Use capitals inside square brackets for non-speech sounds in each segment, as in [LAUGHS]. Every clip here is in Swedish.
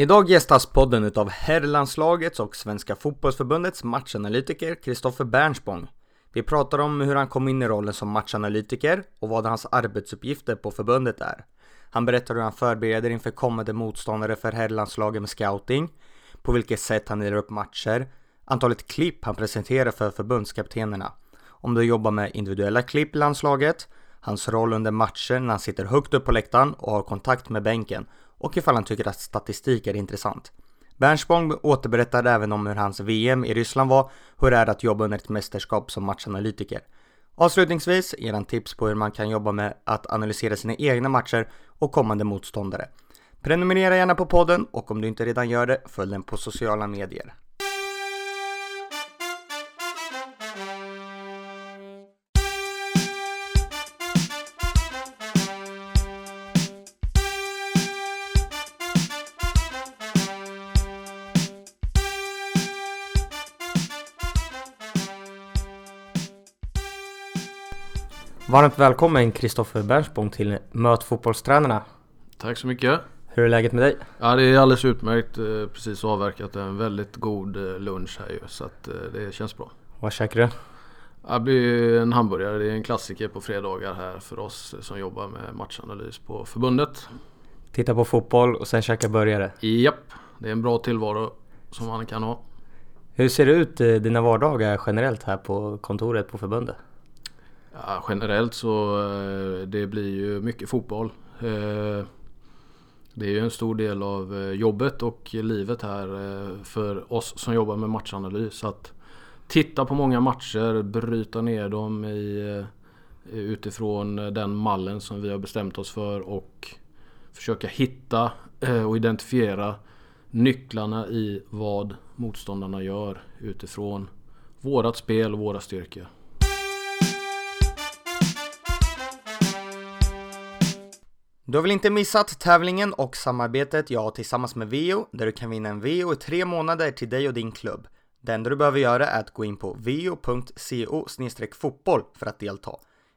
Idag gästas podden utav herrlandslagets och Svenska fotbollsförbundets matchanalytiker Kristoffer Bernspång. Vi pratar om hur han kom in i rollen som matchanalytiker och vad hans arbetsuppgifter på förbundet är. Han berättar hur han förbereder inför kommande motståndare för herrlandslaget med scouting, på vilket sätt han delar upp matcher, antalet klipp han presenterar för förbundskaptenerna, om du jobbar med individuella klipp i landslaget, hans roll under matcher när han sitter högt upp på läktaren och har kontakt med bänken och ifall han tycker att statistik är intressant. Bernspång återberättar även om hur hans VM i Ryssland var, hur det är att jobba under ett mästerskap som matchanalytiker. Avslutningsvis ger han tips på hur man kan jobba med att analysera sina egna matcher och kommande motståndare. Prenumerera gärna på podden och om du inte redan gör det, följ den på sociala medier. Varmt välkommen Kristoffer Bernspång till Möt fotbollstränarna. Tack så mycket. Hur är läget med dig? Ja det är alldeles utmärkt. Eh, precis avverkat en väldigt god eh, lunch här ju så att eh, det känns bra. Vad käkar du? Det blir en hamburgare. Det är en klassiker på fredagar här för oss som jobbar med matchanalys på förbundet. Titta på fotboll och sen käka burgare? Japp, det är en bra tillvaro som man kan ha. Hur ser det ut dina vardagar generellt här på kontoret på förbundet? Ja, generellt så eh, det blir ju mycket fotboll. Eh, det är ju en stor del av eh, jobbet och livet här för oss som jobbar med matchanalys. Att titta på många matcher, bryta ner dem i, utifrån den mallen som vi har bestämt oss för och försöka hitta och identifiera nycklarna i vad motståndarna gör utifrån vårat spel och våra styrkor. Du har väl inte missat tävlingen och samarbetet jag har tillsammans med Vio där du kan vinna en Vio i tre månader till dig och din klubb. Det enda du behöver göra är att gå in på vio.co fotboll för att delta.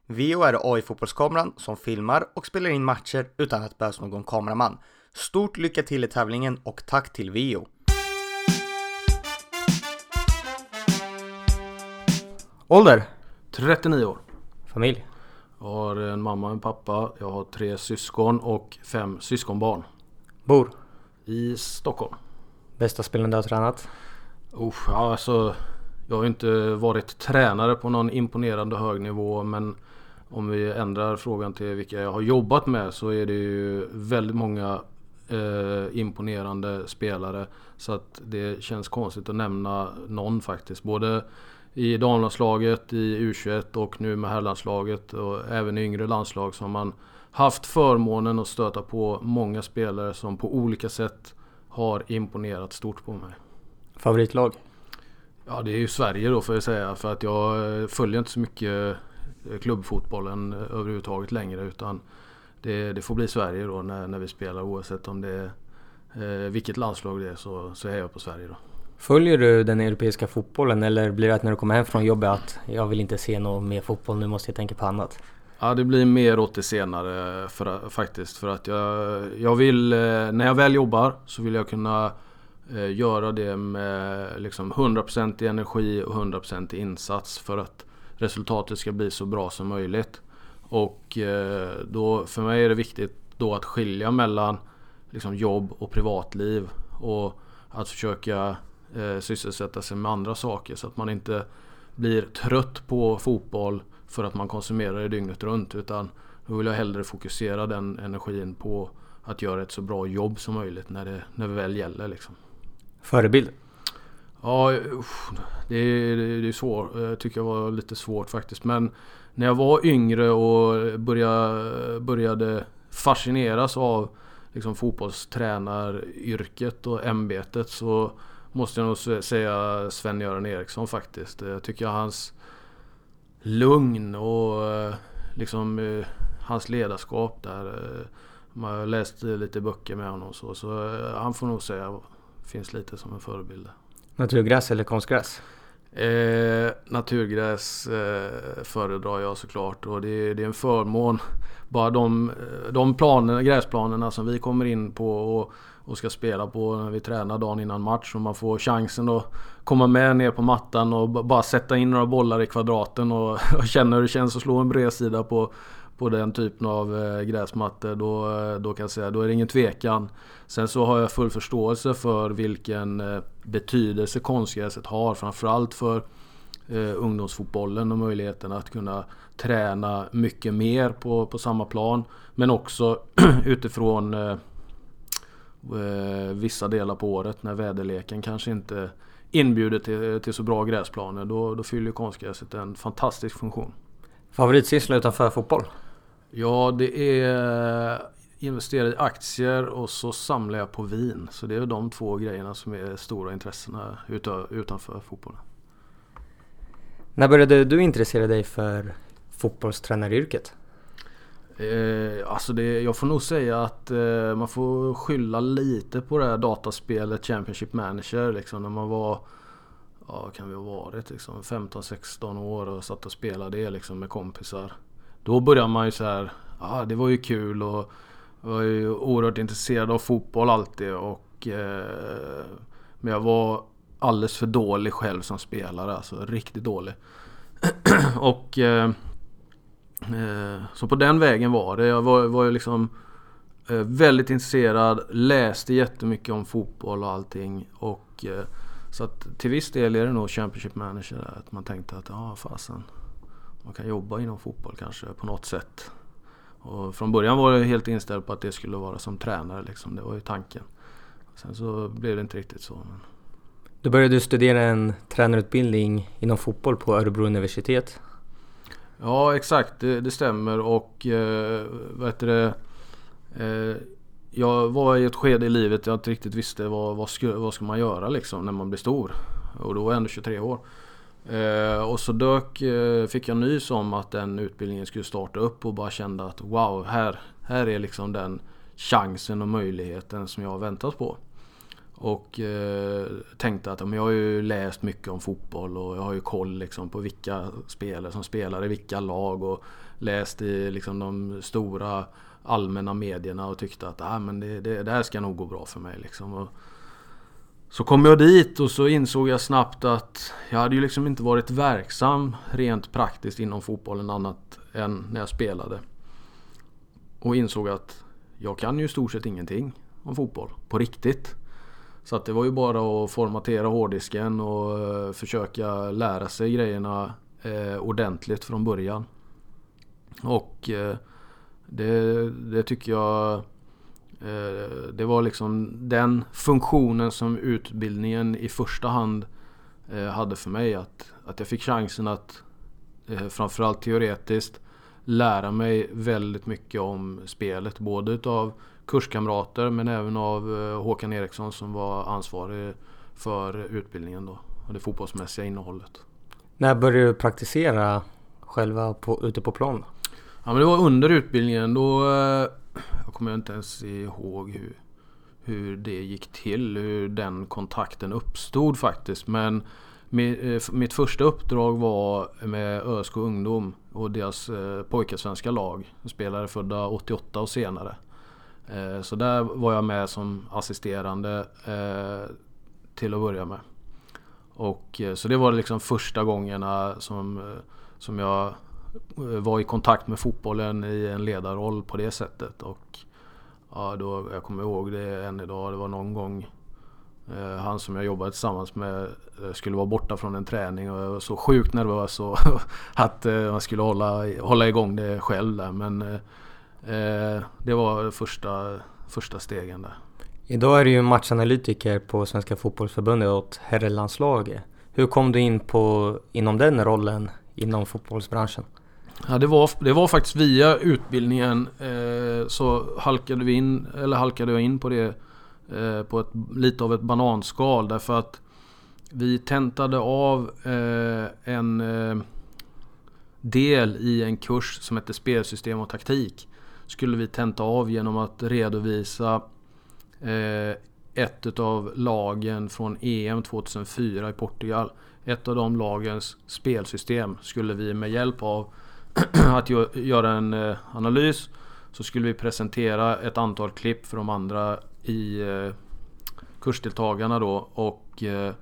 Vio är AI-fotbollskameran som filmar och spelar in matcher utan att det behövs någon kameraman. Stort lycka till i tävlingen och tack till Vio! Ålder? 39 år. Familj? Jag har en mamma och en pappa. Jag har tre syskon och fem syskonbarn. Bor? I Stockholm. Bästa spelen du har tränat? Usch, alltså, jag har inte varit tränare på någon imponerande hög nivå men om vi ändrar frågan till vilka jag har jobbat med så är det ju väldigt många eh, imponerande spelare. Så att det känns konstigt att nämna någon faktiskt. Både i damlandslaget, i U21 och nu med herrlandslaget och även i yngre landslag så har man haft förmånen att stöta på många spelare som på olika sätt har imponerat stort på mig. Favoritlag? Ja det är ju Sverige då får jag säga för att jag följer inte så mycket klubbfotbollen överhuvudtaget längre utan det, det får bli Sverige då när, när vi spelar oavsett om det är eh, vilket landslag det är så, så är jag på Sverige då. Följer du den europeiska fotbollen eller blir det att när du kommer hem från jobbet att jag vill inte se någon mer fotboll, nu måste jag tänka på annat? Ja det blir mer åt det senare för, faktiskt. För att jag, jag vill, eh, när jag väl jobbar så vill jag kunna eh, göra det med liksom 100% i energi och 100% i insats för att resultatet ska bli så bra som möjligt. Och eh, då, för mig är det viktigt då att skilja mellan liksom jobb och privatliv. Och att försöka eh, sysselsätta sig med andra saker så att man inte blir trött på fotboll för att man konsumerar det dygnet runt utan då vill jag hellre fokusera den energin på att göra ett så bra jobb som möjligt när det, när det väl gäller. Liksom. Förebild? Ja, det, är, det är svårt. Jag tycker jag var lite svårt faktiskt. Men när jag var yngre och började, började fascineras av liksom fotbollstränaryrket och ämbetet så Måste jag nog säga Sven-Göran Eriksson faktiskt. Jag tycker hans lugn och eh, liksom eh, hans ledarskap där. Eh, man har läst lite böcker med honom så. Så han får nog säga finns lite som en förebild. Naturgräs eller konstgräs? Eh, naturgräs eh, föredrar jag såklart och det, det är en förmån. Bara de, de planerna, gräsplanerna som vi kommer in på och, och ska spela på när vi tränar dagen innan match och man får chansen att komma med ner på mattan och bara sätta in några bollar i kvadraten och, [LAUGHS] och känna hur det känns att slå en bredsida på, på den typen av eh, gräsmattor. Då, eh, då kan jag säga, då är det ingen tvekan. Sen så har jag full förståelse för vilken eh, betydelse konstgräset har. Framförallt för eh, ungdomsfotbollen och möjligheten att kunna träna mycket mer på, på samma plan. Men också [CLEARS THROAT] utifrån eh, vissa delar på året när väderleken kanske inte inbjuder till, till så bra gräsplaner. Då, då fyller konstgräset en fantastisk funktion. Favoritsyssla utanför fotboll? Ja, det är investera i aktier och så samlar jag på vin. Så det är de två grejerna som är stora intressena utanför fotbollen. När började du intressera dig för fotbollstränaryrket? Eh, alltså det, jag får nog säga att eh, man får skylla lite på det här dataspelet Championship Manager. Liksom, när man var, ja kan vi ha varit, liksom, 15-16 år och satt och spelade det liksom, med kompisar. Då började man ju så här, ja det var ju kul och jag var ju oerhört intresserad av fotboll alltid. Och, eh, men jag var alldeles för dålig själv som spelare. Alltså riktigt dålig. [CLEARS THROAT] och eh, Eh, så på den vägen var det. Jag var, var ju liksom eh, väldigt intresserad. Läste jättemycket om fotboll och allting. Och, eh, så att till viss del är det nog Championship Manager. Att man tänkte att ja ah, fasen. Man kan jobba inom fotboll kanske på något sätt. Och från början var jag helt inställd på att det skulle vara som tränare. Liksom. Det var ju tanken. Sen så blev det inte riktigt så. Men... Du började studera en tränarutbildning inom fotboll på Örebro universitet. Ja exakt, det, det stämmer och eh, vad heter det? Eh, jag var i ett skede i livet där jag inte riktigt visste vad, vad, ska, vad ska man göra liksom när man blir stor. Och då var jag ändå 23 år. Eh, och så dök, eh, fick jag nys om att den utbildningen skulle starta upp och bara kände att wow, här, här är liksom den chansen och möjligheten som jag har väntat på. Och eh, tänkte att men jag har ju läst mycket om fotboll och jag har ju koll liksom på vilka spelare som spelar i vilka lag och läst i liksom de stora allmänna medierna och tyckte att ah, men det, det, det här ska nog gå bra för mig. Liksom. Och, så kom jag dit och så insåg jag snabbt att jag hade ju liksom inte varit verksam rent praktiskt inom fotbollen annat än när jag spelade. Och insåg att jag kan ju i stort sett ingenting om fotboll på riktigt. Så att det var ju bara att formatera hårddisken och eh, försöka lära sig grejerna eh, ordentligt från början. Och eh, det, det tycker jag det var liksom den funktionen som utbildningen i första hand hade för mig. Att, att jag fick chansen att framförallt teoretiskt lära mig väldigt mycket om spelet. Både utav kurskamrater men även av Håkan Eriksson som var ansvarig för utbildningen då. Och det fotbollsmässiga innehållet. När började du praktisera själva på, ute på plan? Ja men det var under utbildningen. Då jag kommer inte ens ihåg hur, hur det gick till, hur den kontakten uppstod faktiskt. Men eh, mitt första uppdrag var med ÖSK Ungdom och deras eh, pojkasvenska lag. Spelare födda 88 och senare. Eh, så där var jag med som assisterande eh, till att börja med. Och, eh, så det var liksom första gångerna som, som jag var i kontakt med fotbollen i en ledarroll på det sättet. Och ja, då, jag kommer ihåg det än idag. Det var någon gång eh, han som jag jobbade tillsammans med skulle vara borta från en träning och jag var så sjukt nervös och [LAUGHS] att eh, man skulle hålla, hålla igång det själv där. Men eh, det var första, första stegen där. Idag är du ju matchanalytiker på Svenska Fotbollförbundet åt herrlandslaget. Hur kom du in på, inom den rollen inom fotbollsbranschen? Ja, det var, det var faktiskt via utbildningen eh, så halkade vi in, eller halkade jag in på det eh, på ett, lite av ett bananskal därför att vi tentade av eh, en eh, del i en kurs som heter spelsystem och taktik. Skulle vi tenta av genom att redovisa eh, ett av lagen från EM 2004 i Portugal. Ett av de lagens spelsystem skulle vi med hjälp av [CLEARS THROAT] att göra en eh, analys så skulle vi presentera ett antal klipp för de andra i eh, kursdeltagarna då och eh,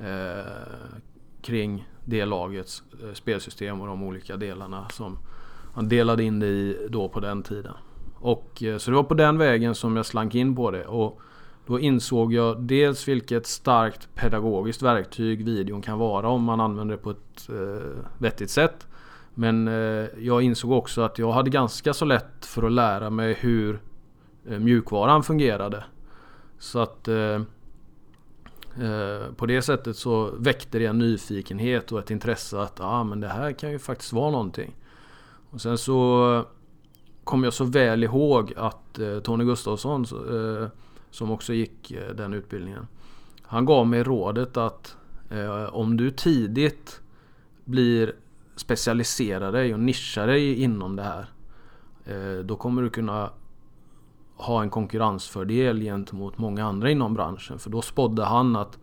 eh kring det lagets spelsystem och de olika delarna som han delade in det i då på den tiden. Och, eh, så det var på den vägen som jag slank in på det. Och då insåg jag dels vilket starkt pedagogiskt verktyg videon kan vara om man använder det på ett eh, vettigt sätt. Men eh, jag insåg också att jag hade ganska så lätt för att lära mig hur eh, mjukvaran fungerade. Så att eh, eh på det sättet så väckte det en nyfikenhet och ett intresse att ah, men det här kan ju faktiskt vara någonting. Och sen så eh, kom jag så väl ihåg att eh, Tony Gustafsson eh, som också gick eh, den utbildningen. Han gav mig rådet att eh, om du tidigt blir specialiserad dig och nischar dig inom det här. Eh, då kommer du kunna ha en konkurrensfördel gentemot många andra inom branschen. För då spådde han att,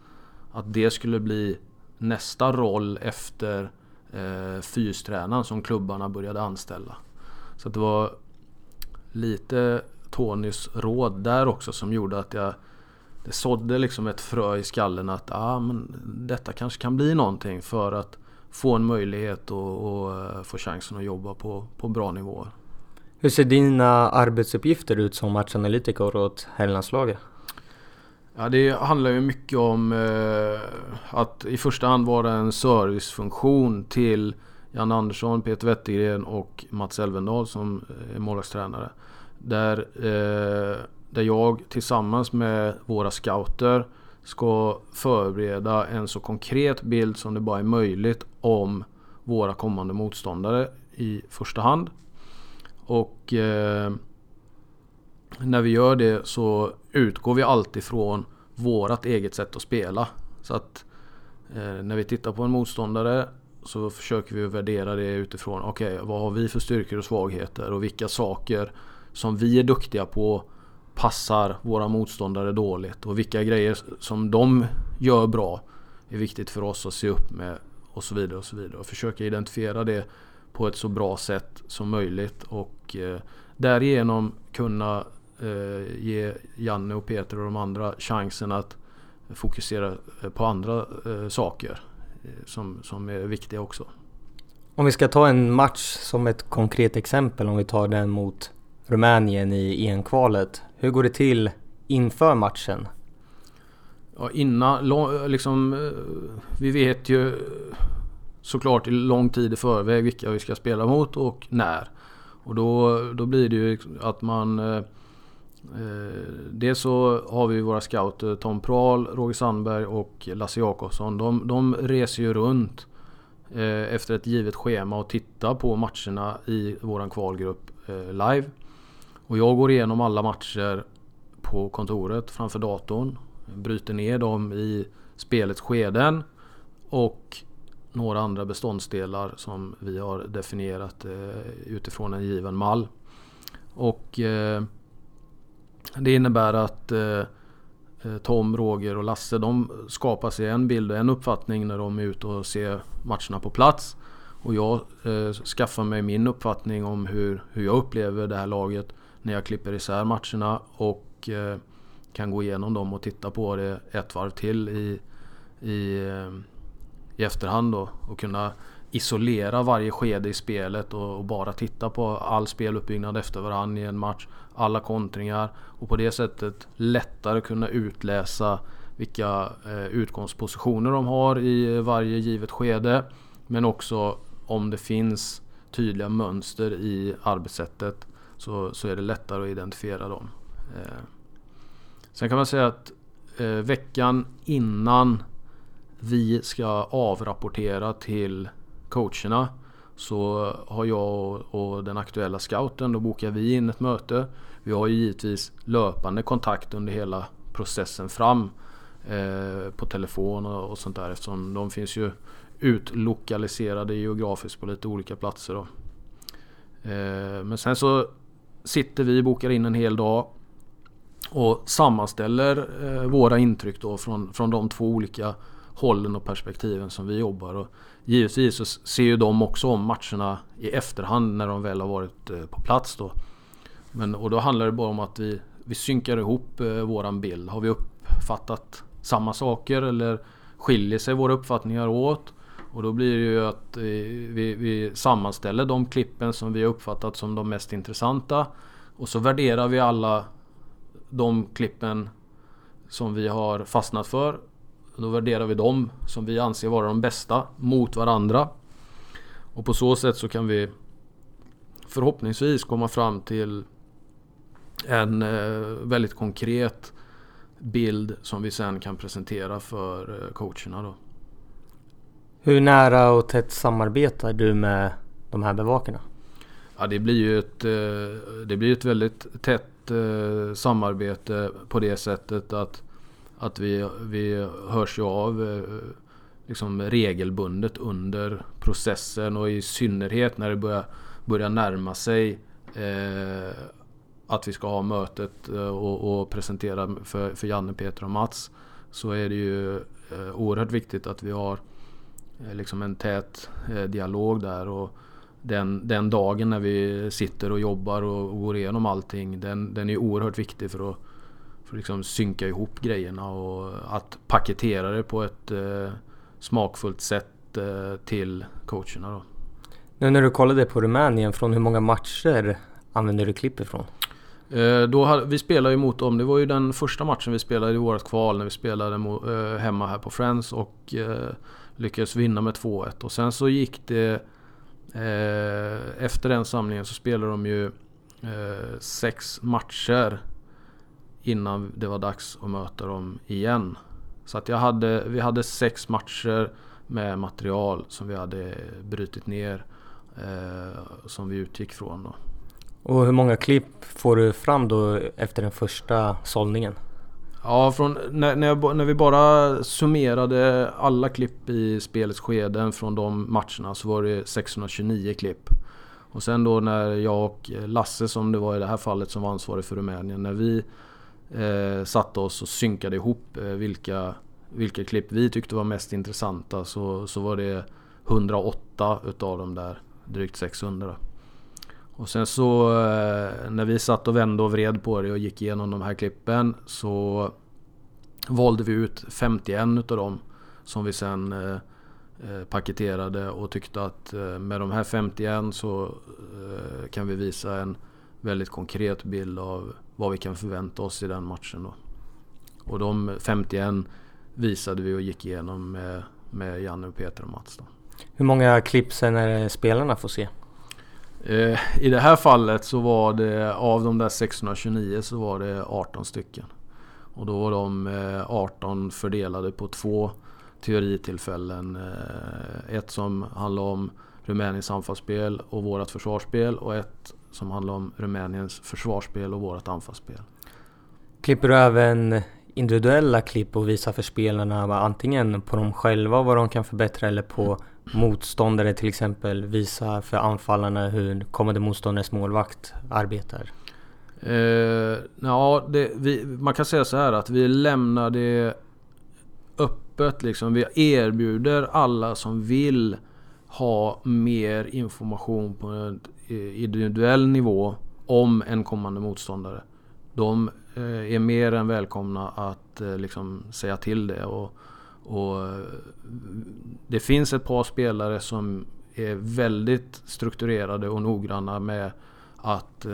att det skulle bli nästa roll efter eh, fystränaren som klubbarna började anställa. Så det var lite Tonys råd där också som gjorde att jag det sådde liksom ett frö i skallen att ah, men detta kanske kan bli någonting för att få en möjlighet och, och eh, få chansen att jobba på, på bra nivåer. Hur ser dina arbetsuppgifter ut som matchanalytiker åt herrlandslaget? Ja, det handlar ju mycket om eh, att i första hand vara en servicefunktion till Jan Andersson, Peter Wettergren och Mats Elvendal som eh, är målvaktstränare. Där, eh, där jag tillsammans med våra scouter ska förbereda en så konkret bild som det bara är möjligt om våra kommande motståndare i första hand. Och eh, när vi gör det så utgår vi alltid från vårat eget sätt att spela. Så att eh, när vi tittar på en motståndare så försöker vi värdera det utifrån okej, okay, vad har vi för styrkor och svagheter och vilka saker som vi är duktiga på passar våra motståndare dåligt och vilka grejer som de gör bra är viktigt för oss att se upp med och så vidare och så vidare och försöka identifiera det på ett så bra sätt som möjligt och eh, därigenom kunna eh, ge Janne och Peter och de andra chansen att fokusera eh, på andra eh, saker eh, som, som är viktiga också. Om vi ska ta en match som ett konkret exempel, om vi tar den mot Rumänien i EM-kvalet. Hur går det till inför matchen? Ja, innan, liksom, eh, vi vet ju såklart i lång tid i förväg vilka vi ska spela mot och när. Och då, då blir det ju att man... Eh, dels så har vi våra scouter Tom Prahl, Roger Sandberg och Lasse Jakobsson. De, de reser ju runt eh, efter ett givet schema och tittar på matcherna i våran kvalgrupp eh, live. Och jag går igenom alla matcher på kontoret framför datorn. Bryter ner dem i spelets skeden. Och några andra beståndsdelar som vi har definierat utifrån en given mall. Och det innebär att eh, eh, Tom, Roger och Lasse de skapar sig en bild och en uppfattning när de är ute och ser matcherna på plats. Och jag eh, skaffar mig min uppfattning om hur, hur jag upplever det här laget när jag klipper isär matcherna och eh, kan gå igenom dem och titta på det ett varv till i, i, eh, i efterhand då, och kunna isolera varje skede i spelet och, och, bara titta på all speluppbyggnad efter varandra i en match. Alla kontringar och på det sättet lättare kunna utläsa vilka eh, utgångspositioner de har i eh, varje givet skede. Men också om det finns tydliga mönster i arbetssättet så, så är det lättare att identifiera dem. Eh, sen kan man säga att veckan innan vi ska avrapportera till coacherna så har jag och den aktuella scouten, då bokar vi in ett möte. Vi har ju givetvis löpande kontakt under hela processen fram eh, på telefon och, och sånt där eftersom de finns ju utlokaliserade geografiskt på lite olika platser. Då. Eh, men sen så sitter vi, bokar in en hel dag. och sammanställer eh, våra intryck då från, från de två olika hållen och perspektiven som vi jobbar. Och givetvis så ser ju de också om matcherna i efterhand när de väl har varit eh, på plats då. Men, och då handlar det bara om att vi, vi synkar ihop eh, våran bild. Har vi uppfattat samma saker eller skiljer sig våra uppfattningar åt? Och då blir det ju att eh, vi, vi sammanställer de klippen som vi har uppfattat som de mest intressanta. Och så värderar vi alla de klippen som vi har fastnat för. Då värderar vi dem som vi anser vara de bästa mot varandra. Och på så sätt så kan vi förhoppningsvis komma fram till en eh, väldigt konkret bild som vi sen kan presentera för eh, coacherna då. Hur nära och tätt samarbetar du med de här bevakarna? Ja, det blir ju ett, eh, det blir ett väldigt tätt samarbete på det sättet att, att vi, vi hörs ju av eh, liksom regelbundet under processen och i synnerhet när det börjar, börjar närma sig eh, att vi ska ha mötet eh, och, och presentera för, för Janne, Peter och Mats så är det ju eh, oerhört viktigt att vi har Eh, liksom en tät eh, dialog där. Och den, den dagen när vi sitter och jobbar och, och går igenom allting den, den är oerhört viktig för att, för att liksom synka ihop grejerna och att paketera det på ett eh, smakfullt sätt eh, till coacherna. Då. Nu när du kollade på Rumänien, från hur många matcher använder du klipp ifrån? Eh, då hade, vi spelade ju mot dem, det var ju den första matchen vi spelade i vårt kval när vi spelade mot, eh, hemma här på Friends och lyckades vinna med 2-1 och sen så gick det eh, Efter den samlingen så spelade de ju eh, sex matcher innan det var dags att möta dem igen. Så att jag hade, vi hade sex matcher med material som vi hade brutit ner eh, som vi utgick från. Då. Och hur många klipp får du fram då efter den första sållningen? Ja, från, när, när, jag, när, vi bara summerade alla klipp i spelets skeden från de matcherna så var det 629 klipp. Och sen då när jag och Lasse, som det var i det här fallet, som var ansvarig för Rumänien, när vi eh, satte oss och synkade ihop eh, vilka, vilka klipp vi tyckte var mest intressanta så, så var det 108 utav de där drygt 600. Och sen så eh, när vi satt och vände och vred på det och gick igenom de här klippen så valde vi ut 51 utav dem som vi sen eh, eh paketerade och tyckte att eh, med de här 51 så eh, kan vi visa en väldigt konkret bild av vad vi kan förvänta oss i den matchen. Då. Och de 51 visade vi och gick igenom med, med Janne, Peter och Mats. Då. Hur många klipp sen är det spelarna får se? Eh, I det här fallet så var det av de där 629 så var det 18 stycken. Och då var de 18 eh, fördelade på två teoritillfällen. Eh, ett som handlar om Rumäniens anfallsspel och vårt försvarsspel och ett som handlar om Rumäniens försvarsspel och vårt anfallsspel. Klipper du även individuella klipp och visar för spelarna antingen på dem själva vad de kan förbättra eller på motståndare till exempel visa för anfallarna hur kommande motståndares målvakt arbetar? Eh, ja, det, vi, man kan säga så här att vi lämnar det öppet liksom. Vi erbjuder alla som vill ha mer information på en eh, individuell nivå om en kommande motståndare. De eh, är mer än välkomna att eh, liksom säga till det. Och, och det finns ett par spelare som är väldigt strukturerade och noggranna med att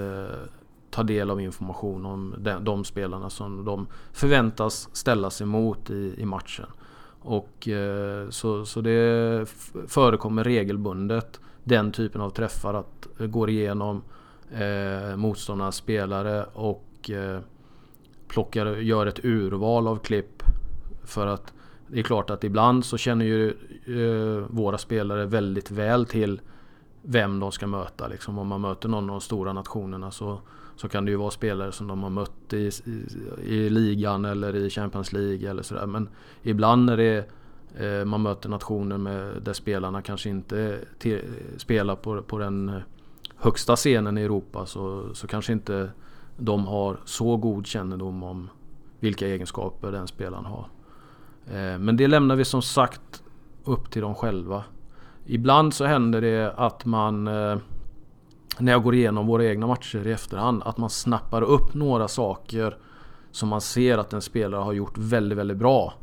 ta del av information om de, de, spelarna som de förväntas ställas emot i, i matchen. Och eh, så, så det förekommer regelbundet den typen av träffar att eh, gå igenom eh, motståndarnas spelare och eh, plockar, gör ett urval av klipp för att det är klart att ibland så känner ju eh, våra spelare väldigt väl till vem de ska möta. Liksom. Om man möter någon av de stora nationerna så, så kan det ju vara spelare som de har mött i, i, i ligan eller i Champions League eller sådär. Men ibland när det eh, man möter nationer med, där spelarna kanske inte till, spelar på, på den högsta scenen i Europa så, så kanske inte de har så god kännedom om vilka egenskaper den spelaren har. Eh, men det lämnar vi som sagt upp till dem själva. Ibland så händer det att man eh, när jag går igenom våra egna matcher i efterhand att man snappar upp några saker som man ser att en spelare har gjort väldigt, väldigt bra.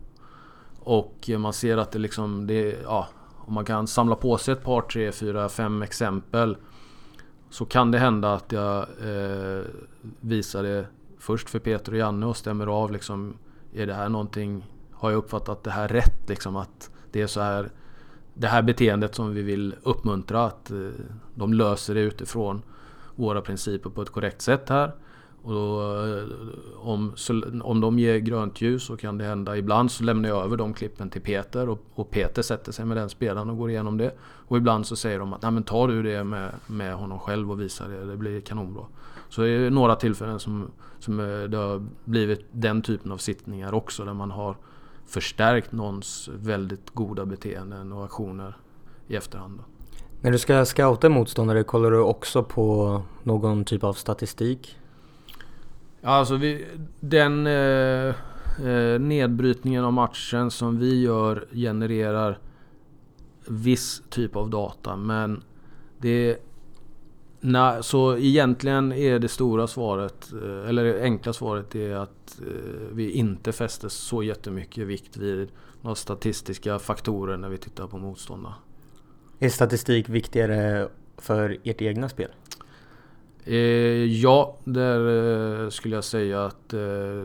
Och man ser att det liksom, det, ja, om man kan samla på sig ett par, tre, fyra, fem exempel så kan det hända att jag eh, visar det först för Peter och Janne och stämmer av liksom, är det här någonting, har jag uppfattat det här rätt liksom att det är så här det här beteendet som vi vill uppmuntra att eh, de löser det utifrån våra principer på ett korrekt sätt här. Och då, eh, om, om, om de ger grönt ljus så kan det hända. Ibland så lämnar jag över de klippen till Peter och, och Peter sätter sig med den spelaren och går igenom det. Och ibland så säger de att Nej, men tar du det med, med honom själv och visar det, det blir kanonbra. Så det är några tillfällen som, som eh, det har blivit den typen av sittningar också där man har förstärkt någons väldigt goda beteenden och aktioner i efterhand. När du ska scouta motståndare, kollar du också på någon typ av statistik? Ja, alltså vi, den eh, eh, nedbrytningen av matchen som vi gör genererar viss typ av data. Men det Nej, så egentligen är det stora svaret, eh, eller det enkla svaret är att eh, vi inte fäster så jättemycket vikt vid några statistiska faktorer när vi tittar på motståndarna. Är statistik viktigare för ert egna spel? Eh, ja, där skulle jag säga att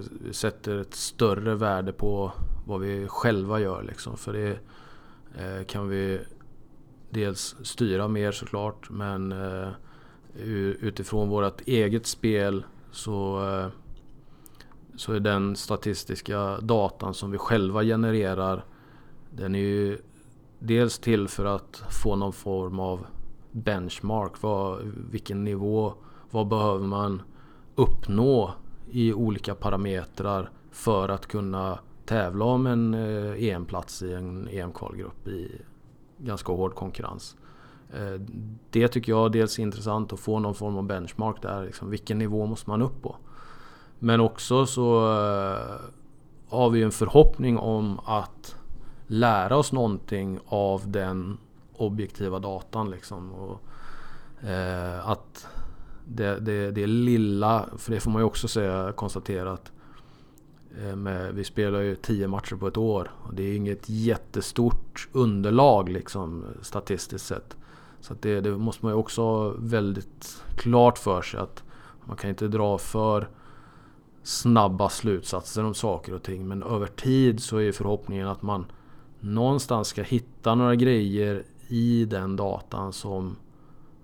vi sätter ett större värde på vad vi själva gör. Liksom. För det kan vi dels styra mer såklart, men utifrån vårt eget spel så, eh, så är den statistiska datan som vi själva genererar den är ju dels till för att få någon form av benchmark. Vad, vilken nivå, vad behöver man uppnå i olika parametrar för att kunna tävla om en eh, EM-plats i en EM-kvalgrupp i ganska hård konkurrens. Eh, det tycker jag dels är intressant att få någon form av benchmark där. Liksom, vilken nivå måste man upp på? Men också så eh, har vi en förhoppning om att lära oss någonting av den objektiva datan. Liksom. Och, eh, att det, det, det lilla, för det får man ju också säga, konstatera att eh, med, vi spelar ju tio matcher på ett år och det är inget jättestort underlag liksom, statistiskt sett. Så det, det, måste man ju också ha väldigt klart för sig att man kan inte dra för snabba slutsatser om saker och ting. Men över tid så är förhoppningen att man någonstans ska hitta några grejer i den datan som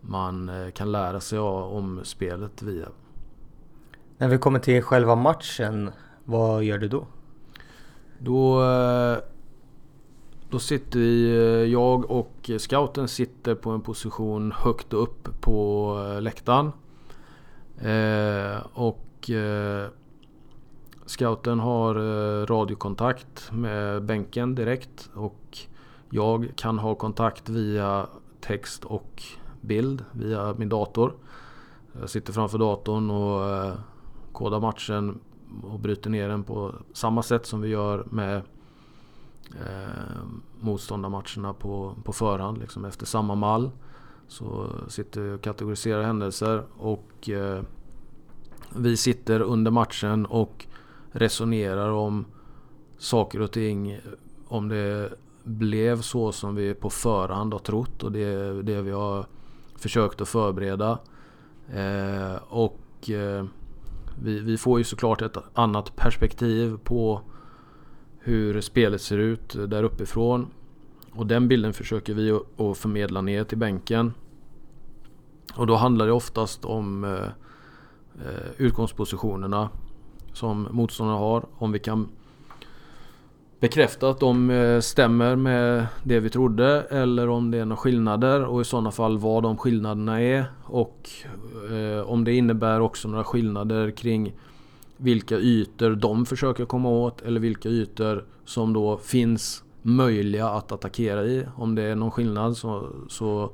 man eh, kan lära sig om spelet via. När vi kommer till själva matchen, vad gör du då? Då eh, då sitter vi, eh, jag och scouten sitter på en position högt upp på eh, läktaren. Eh, och eh, scouten har eh, radiokontakt med bänken direkt. Och jag kan ha kontakt via text och bild via min dator. Jag sitter framför datorn och eh, kodar matchen och bryter ner den på samma sätt som vi gör med eh, motståndarmatcherna på, på förhand liksom efter samma mall. Så sitter vi och kategoriserar händelser och eh, vi sitter under matchen och resonerar om saker och ting. Om det blev så som vi på förhand har trott och det, det vi har försökt att förbereda. Eh, och eh, vi, vi, får ju såklart ett annat perspektiv på hur spelet ser ut där uppifrån. Och den bilden försöker vi att förmedla ner till bänken. Och då handlar det oftast om eh, eh, utgångspositionerna som motståndarna har. Om vi kan bekräfta att de eh, stämmer med det vi trodde eller om det är några skillnader och i sådana fall vad de skillnaderna är och om det innebär också några skillnader kring vilka ytor de försöker komma åt eller vilka ytor som då finns möjliga att attackera i. Om det är någon skillnad så, så,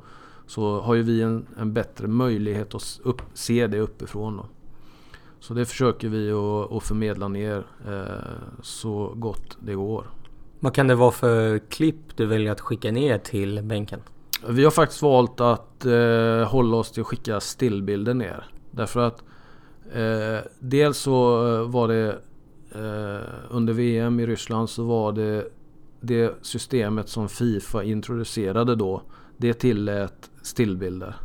så har ju vi en, en bättre möjlighet att upp, se det uppifrån. Då. Så det försöker vi att förmedla ner så gott det går. Vad kan det vara för klipp du väljer att skicka ner till bänken? Vi har faktiskt valt att eh, hålla oss till att skicka stillbilder ner. Därför att eh, dels så eh, var det eh, under VM i Ryssland så var det det systemet som Fifa introducerade då. Det tillät stillbilder.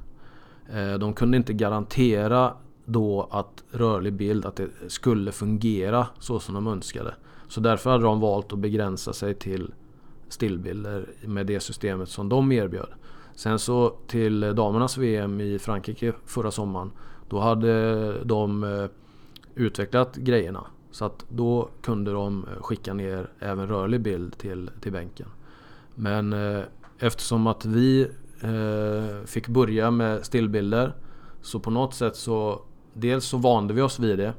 Eh, de kunde inte garantera då att rörlig bild att det skulle fungera så som de önskade. Så därför hade de valt att begränsa sig till stillbilder med det systemet som de erbjöd. Sen så till damernas VM i Frankrike förra sommaren. Då hade de eh, utvecklat grejerna. Så att då kunde de eh, skicka ner även rörlig bild till, till bänken. Men eh, eftersom att vi fick börja med stillbilder så på något sätt så Dels så vande vi oss vid det.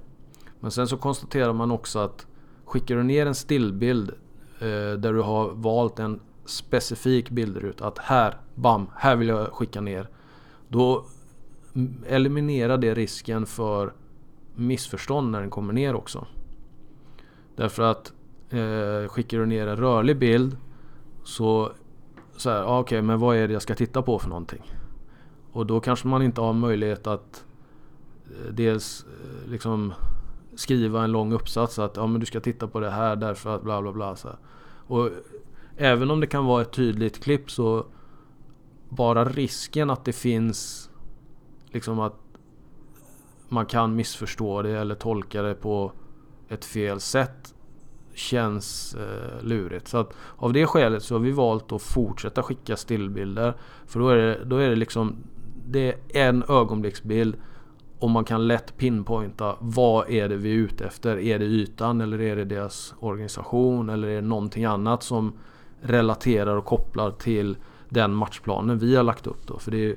Men sen så konstaterar man också att skickar du ner en stillbild där du har valt en specifik bildruta. Att här, bam, här vill jag skicka ner. Då eliminera det risken för missförstånd när den kommer ner också. Därför att eh, skickar du ner en rörlig bild så, så här, ah, okej okay, men vad är det jag ska titta på för någonting? Och då kanske man inte har möjlighet att eh, dels eh, liksom skriva en lång uppsats att ja, men du ska titta på det här därför att bla bla bla. Så här. Och även om det kan vara ett tydligt klipp så bara risken att det finns liksom att man kan missförstå det eller tolka det på ett fel sätt känns eh, lurigt. Så att av det skälet så har vi valt att fortsätta skicka stillbilder. För då är det, då är det liksom det är en ögonblicksbild och man kan lätt pinpointa vad är det vi är ute efter. Är det ytan eller är det deras organisation eller är det någonting annat som relaterar och kopplar till den matchplanen vi har lagt upp då. För det är,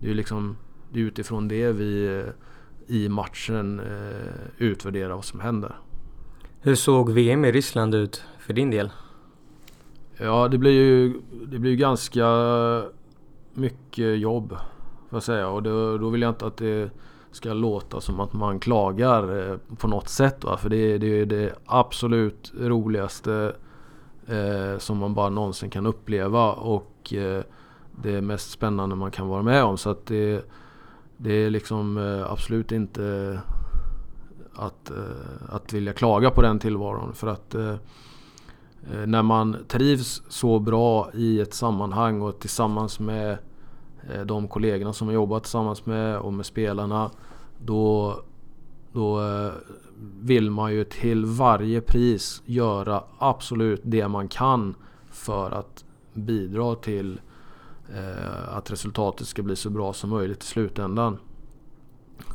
ju liksom det är utifrån det vi eh, i matchen eh, utvärderar vad som händer. Hur såg VM i Ryssland ut för din del? Ja, det blir ju, det blir ganska mycket jobb. Får jag säga. Och då, då vill jag inte att det ska låta som att man klagar eh, på något sätt. Va? För det, det är det absolut roligaste eh, som man bara någonsin kan uppleva. Och eh, det mest spännande man kan vara med om. Så att det, det är liksom eh, absolut inte eh, att, eh, att vilja klaga på den tillvaron. För att när man trivs så bra i ett sammanhang och tillsammans med de kollegorna som man jobbat tillsammans med och med spelarna. Då, då vill man ju till varje pris göra absolut det man kan för att bidra till eh, Eh, att resultatet ska bli så bra som möjligt i slutändan.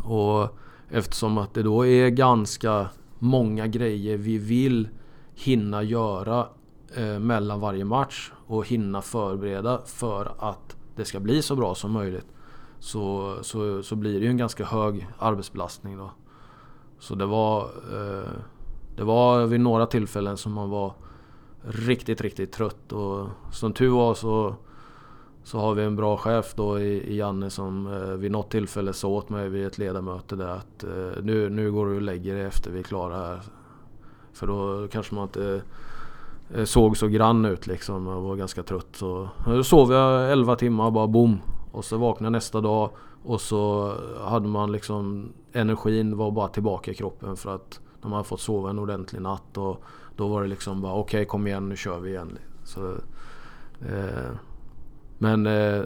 Och eftersom att det då är ganska många grejer vi vill hinna göra eh, mellan varje match och hinna förbereda för att det ska bli så bra som möjligt. Så, så, så blir det ju en ganska hög arbetsbelastning då. Så det var, eh, det var vid några tillfällen som man var riktigt, riktigt trött. Och som tur var så, så har vi en bra chef då i, i Janne som eh, vid något tillfälle sa åt mig vid ett ledamöte, där att eh, nu, nu går du och lägger dig efter vi är klara här. För då kanske man inte eh, såg så grann ut liksom. Jag var ganska trött. Så, eh, då sov jag 11 timmar bara boom. Och så vaknade jag nästa dag och så hade man liksom energin var bara tillbaka i kroppen för att de hade fått sova en ordentlig natt och då var det liksom bara okej okay, kom igen nu kör vi igen. Så, eh, men eh,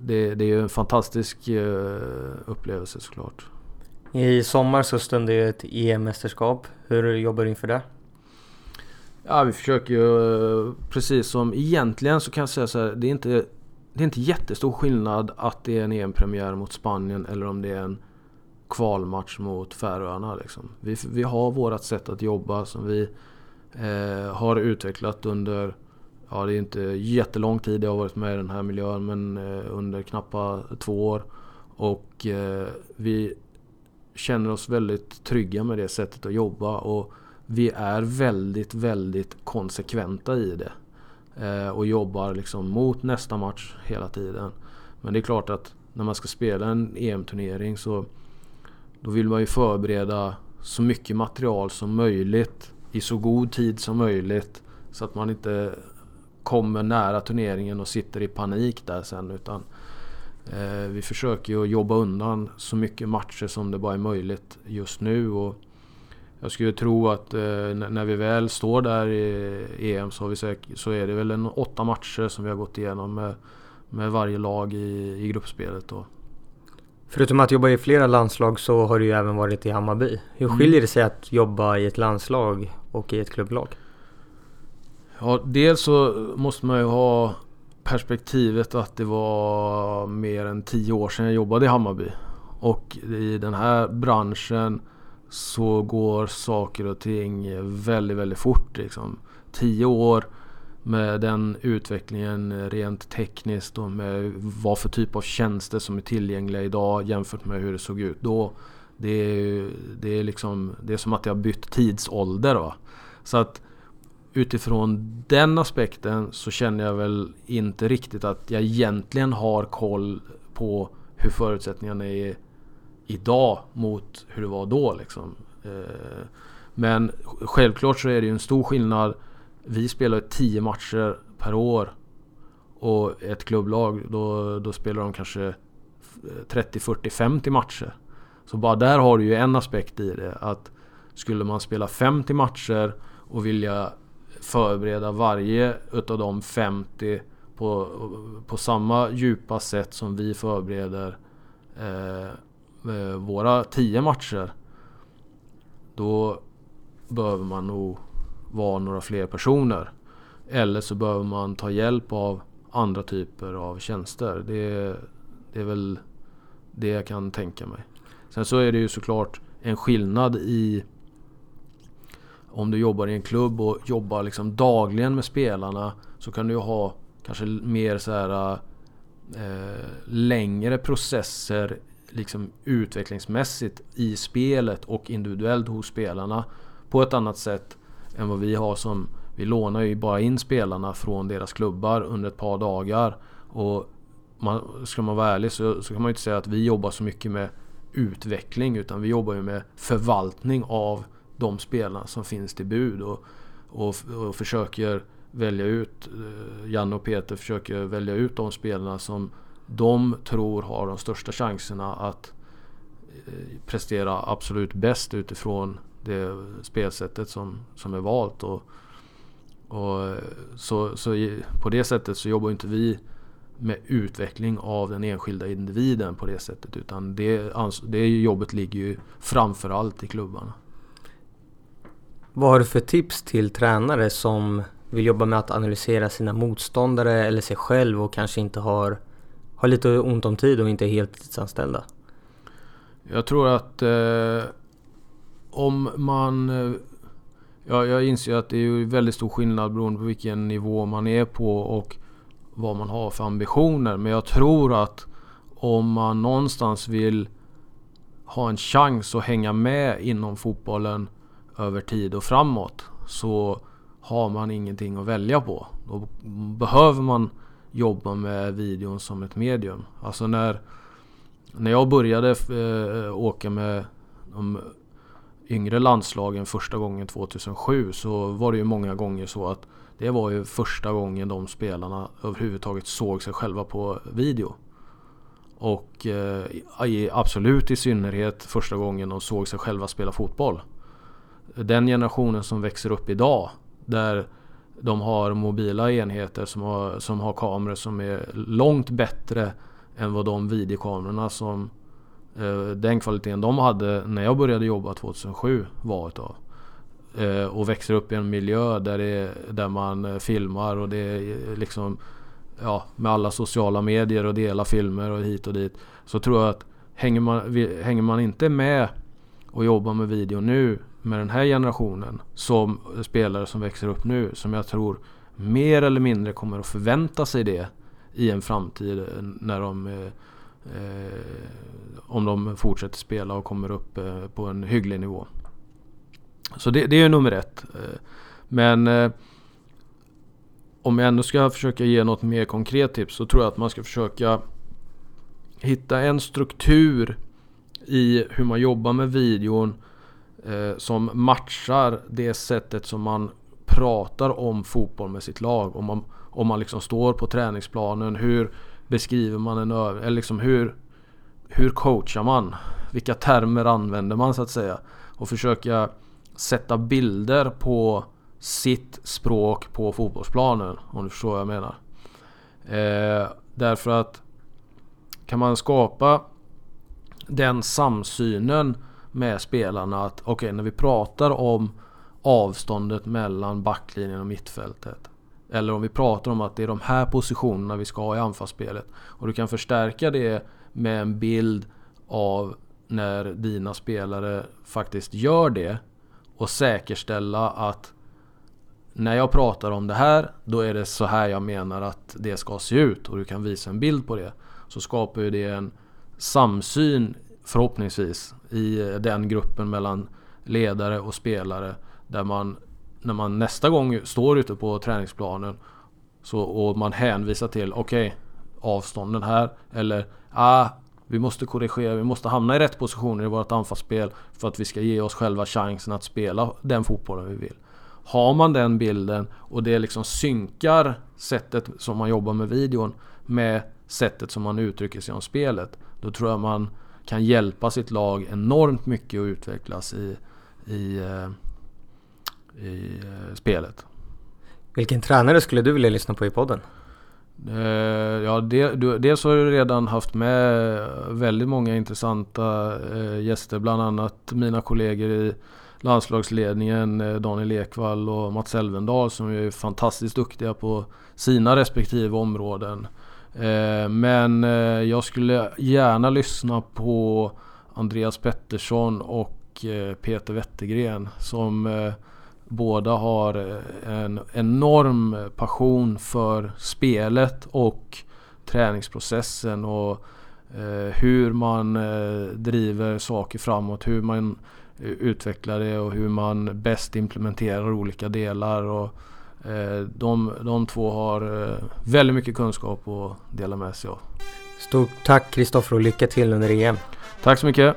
det, det, är ju en fantastisk eh, upplevelse såklart. I sommar så stundar ju ett EM-mästerskap. Hur jobbar du inför det? Ja, vi försöker ju precis som egentligen så kan jag säga så här, det är inte det är inte jättestor skillnad att det är en EM-premiär mot Spanien eller om det är en kvalmatch mot Färöarna. Liksom. Vi, vi har vårt sätt att jobba som vi eh, har utvecklat under, ja det är inte jättelång tid jag har varit med i den här miljön men eh, under knappa två år. Och eh, vi känner oss väldigt trygga med det sättet att jobba och vi är väldigt, väldigt konsekventa i det. Eh, och jobbar liksom mot nästa match hela tiden. Men det är klart att när man ska spela en EM-turnering så då vill man ju förbereda så mycket material som möjligt i så god tid som möjligt. Så att man inte kommer nära turneringen och sitter i panik där sen. Utan eh, vi försöker ju jobba undan så mycket matcher som det bara är möjligt just nu. Och jag skulle tro att eh, när vi väl står där i EM så, säkert, så, är det väl en åtta matcher som vi har gått igenom med, med varje lag i, i gruppspelet. Då. Förutom att jobba i flera landslag så har du ju även varit i Hammarby. Hur mm. skiljer det sig att jobba i ett landslag och i ett klubblag? Ja, dels så måste man ju ha perspektivet att det var mer än tio år sedan jag jobbade i Hammarby. Och i den här branschen så går saker och ting väldigt, väldigt fort. Liksom. Tio år med den utvecklingen rent tekniskt och med vad för typ av tjänster som är tillgängliga idag jämfört med hur det såg ut då. Det är, det är, liksom, det är som att jag har bytt tidsålder. Va? Så att utifrån den aspekten så känner jag väl inte riktigt att jag egentligen har koll på hur förutsättningarna är idag mot hur det var då. Liksom. Eh, men självklart så är det ju en stor skillnad. Vi spelar 10 matcher per år. Och ett klubblag då, då spelar de kanske 30, 40, 50 matcher. Så bara där har du ju en aspekt i det. Att skulle man spela 50 matcher och vilja förbereda varje utav de 50 på, på samma djupa sätt som vi förbereder eh, eh våra 10 matcher. Då behöver man nog vara några fler personer. Eller så behöver man ta hjälp av andra typer av tjänster. Det, det är väl det jag kan tänka mig. Sen så är det ju såklart en skillnad i om du jobbar i en klubb och jobbar liksom dagligen med spelarna så kan du ha kanske mer så här eh, längre processer liksom utvecklingsmässigt i spelet och individuellt hos spelarna på ett annat sätt än vad vi har som vi lånar ju bara in spelarna från deras klubbar under ett par dagar. Och man, ska man vara ärlig så, så kan man ju inte säga att vi jobbar så mycket med utveckling utan vi jobbar ju med förvaltning av de spelarna som finns till bud och, och, och försöker välja ut, eh, Janne och Peter försöker välja ut de spelarna som de tror har de största chanserna att eh, prestera absolut bäst utifrån det spelsättet som, som är valt. Och, och eh, så, så på det sättet så jobbar inte vi med utveckling av den enskilda individen på det sättet. Utan det, det jobbet ligger ju framförallt i klubbarna. Vad har du för tips till tränare som vill jobba med att analysera sina motståndare eller sig själv och kanske inte har, har lite ont om tid och inte är heltidsanställda? Jag tror att eh, om man... Eh, ja, jag inser att det är väldigt stor skillnad beroende på vilken nivå man är på och vad man har för ambitioner. Men jag tror att om man någonstans vill ha en chans att hänga med inom fotbollen över tid och framåt så har man ingenting att välja på. Då behöver man jobba med videon som ett medium. Alltså när, när jag började eh, åka med de yngre landslagen första gången 2007 så var det ju många gånger så att det var ju första gången de spelarna överhuvudtaget såg sig själva på video. Och eh, absolut i synnerhet första gången de såg sig själva spela fotboll den generationen som växer upp idag där de har mobila enheter som har, som har kameror som är långt bättre än vad de videokamerorna som eh, den kvaliteten de hade när jag började jobba 2007 var utav. Eh, och växer upp i en miljö där, det, där man eh, filmar och det är eh, liksom ja, med alla sociala medier och dela filmer och hit och dit. Så tror jag att hänger man, hänger man inte med och jobbar med video nu med den här generationen som spelare som växer upp nu som jag tror mer eller mindre kommer att förvänta sig det i en framtid eh, när de eh, eh, om de fortsätter spela och kommer upp eh, på en hygglig nivå. Så det, det är nummer ett. Eh, men eh, om jag ändå ska försöka ge något mer konkret tips så tror jag att man ska försöka hitta en struktur i hur man jobbar med videon eh, Eh, som matchar det sättet som man pratar om fotboll med sitt lag. Om man, om man liksom står på träningsplanen, hur beskriver man en övning? Eller liksom hur, hur coachar man? Vilka termer använder man så att säga? Och försöka sätta bilder på sitt språk på fotbollsplanen. Om du förstår vad jag menar. Eh, därför att kan man skapa den samsynen med spelarna att okej okay, när vi pratar om avståndet mellan backlinjen och mittfältet. Eller om vi pratar om att det är de här positionerna vi ska ha i anfallsspelet. Och du kan förstärka det med en bild av när dina spelare faktiskt gör det. Och säkerställa att när jag pratar om det här, då är det så här jag menar att det ska se ut. Och du kan visa en bild på det. Så skapar ju det en samsyn förhoppningsvis i den gruppen mellan ledare och spelare. Där man när man nästa gång står ute på träningsplanen så, och man hänvisar till okej okay, avstånden här eller ah, vi måste korrigera, vi måste hamna i rätt positioner i vårt anfallsspel för att vi ska ge oss själva chansen att spela den fotbollen vi vill. Har man den bilden och det liksom synkar sättet som man jobbar med videon med sättet som man uttrycker sig om spelet. Då tror jag man kan hjälpa sitt lag enormt mycket att utvecklas i, i, eh, i eh, spelet. Vilken tränare skulle du vilja lyssna på i podden? Uh, ja, det, dels har du redan haft med väldigt många intressanta gäster. Bland annat mina kollegor i landslagsledningen Daniel Ekvall och Mats Elvendal som är fantastiskt duktiga på sina respektive områden. Eh, men eh, jag skulle gärna lyssna på Andreas Pettersson och eh, Peter Wettergren som Båda har en enorm passion för spelet och träningsprocessen och hur man driver saker framåt, hur man utvecklar det och hur man bäst implementerar olika delar. Och, de, de två har väldigt mycket kunskap att dela med sig av. Stort tack Kristoffer och lycka till under EM. Tack så mycket.